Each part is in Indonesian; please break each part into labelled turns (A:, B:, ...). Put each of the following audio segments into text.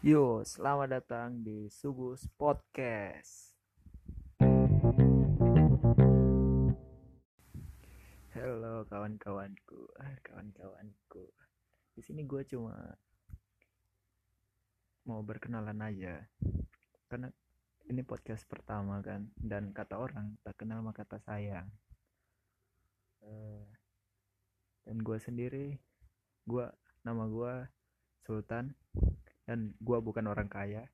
A: Yo, selamat datang di Sugus Podcast. Halo kawan-kawanku, ah, kawan-kawanku. Di sini gue cuma mau berkenalan aja, karena ini podcast pertama kan, dan kata orang tak kenal maka tak sayang. Eh, dan gue sendiri, gue nama gue Sultan dan gue bukan orang kaya.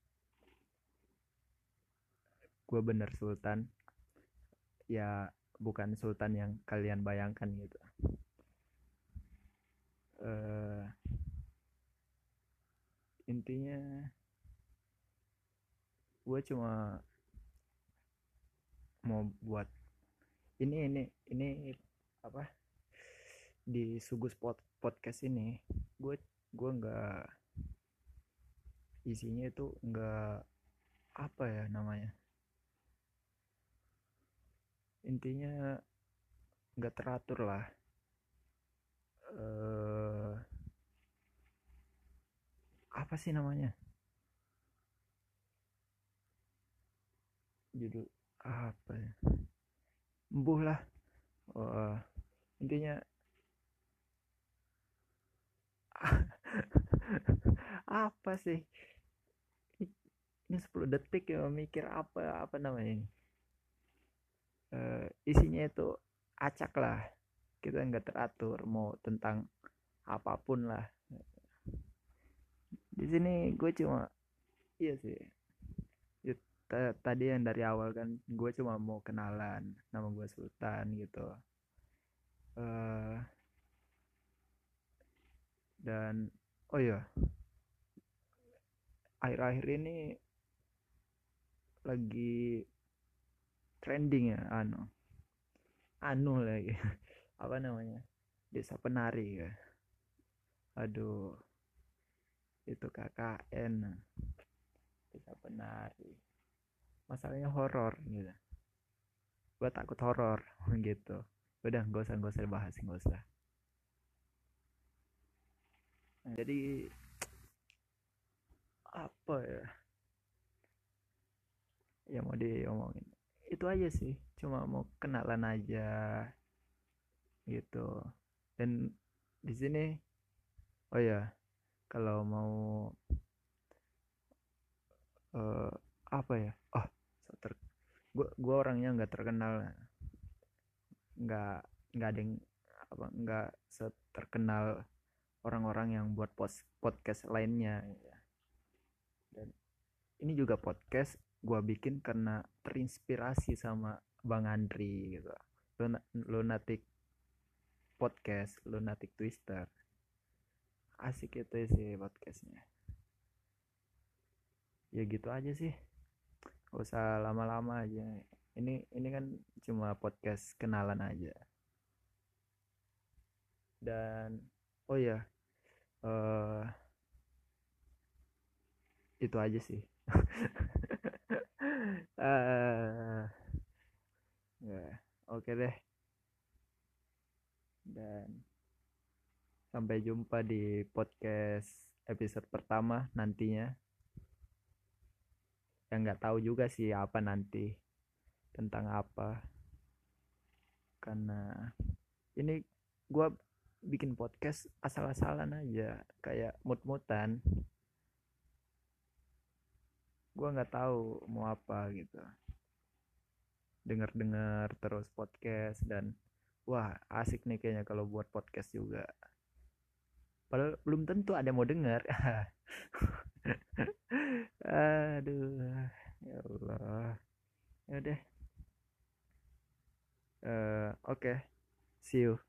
A: Gue bener sultan. Ya bukan sultan yang kalian bayangkan gitu. Uh, intinya gue cuma mau buat ini ini ini apa? Di sugus pod, podcast ini gue gue nggak isinya itu nggak apa ya namanya intinya nggak teratur lah. Uh, apa sih namanya? Judul apa ya? Embuh lah. Uh, intinya apa sih ini 10 detik ya mikir apa apa namanya ini. Uh, isinya itu acak lah. Kita nggak teratur mau tentang apa pun lah. Di sini gue cuma iya sih. Ya, tadi yang dari awal kan gue cuma mau kenalan nama gue Sultan gitu. Uh, dan oh ya akhir-akhir ini lagi trending ya anu. Anu lagi apa namanya? Desa penari ya. Aduh. Itu KKN desa penari. Masalahnya horor gitu. Gue takut horor gitu. Udah gak usah gak usah bahas gak usah. Jadi apa ya yang mau diomongin. Itu aja sih cuma mau kenalan aja gitu. Dan di sini oh ya kalau mau uh, apa ya? Oh ter gua gua orangnya nggak terkenal. Nggak nggak ada yang apa nggak terkenal orang-orang yang buat post podcast lainnya. Ya. dan ini juga podcast gue bikin karena terinspirasi sama Bang Andri gitu. Lunatic podcast lunatic twister. Asik itu sih podcastnya. Ya gitu aja sih. Gak usah lama-lama aja. Ini ini kan cuma podcast kenalan aja. Dan oh ya uh, itu aja sih uh, ya oke deh. Dan sampai jumpa di podcast episode pertama nantinya. Yang nggak tahu juga sih apa nanti tentang apa. Karena ini gue bikin podcast asal-asalan aja kayak mut-mutan gue nggak tahu mau apa gitu. Dengar-dengar terus podcast dan wah asik nih kayaknya kalau buat podcast juga. Padahal belum tentu ada mau dengar aduh ya Allah. Ya udah. Uh, oke. Okay. see you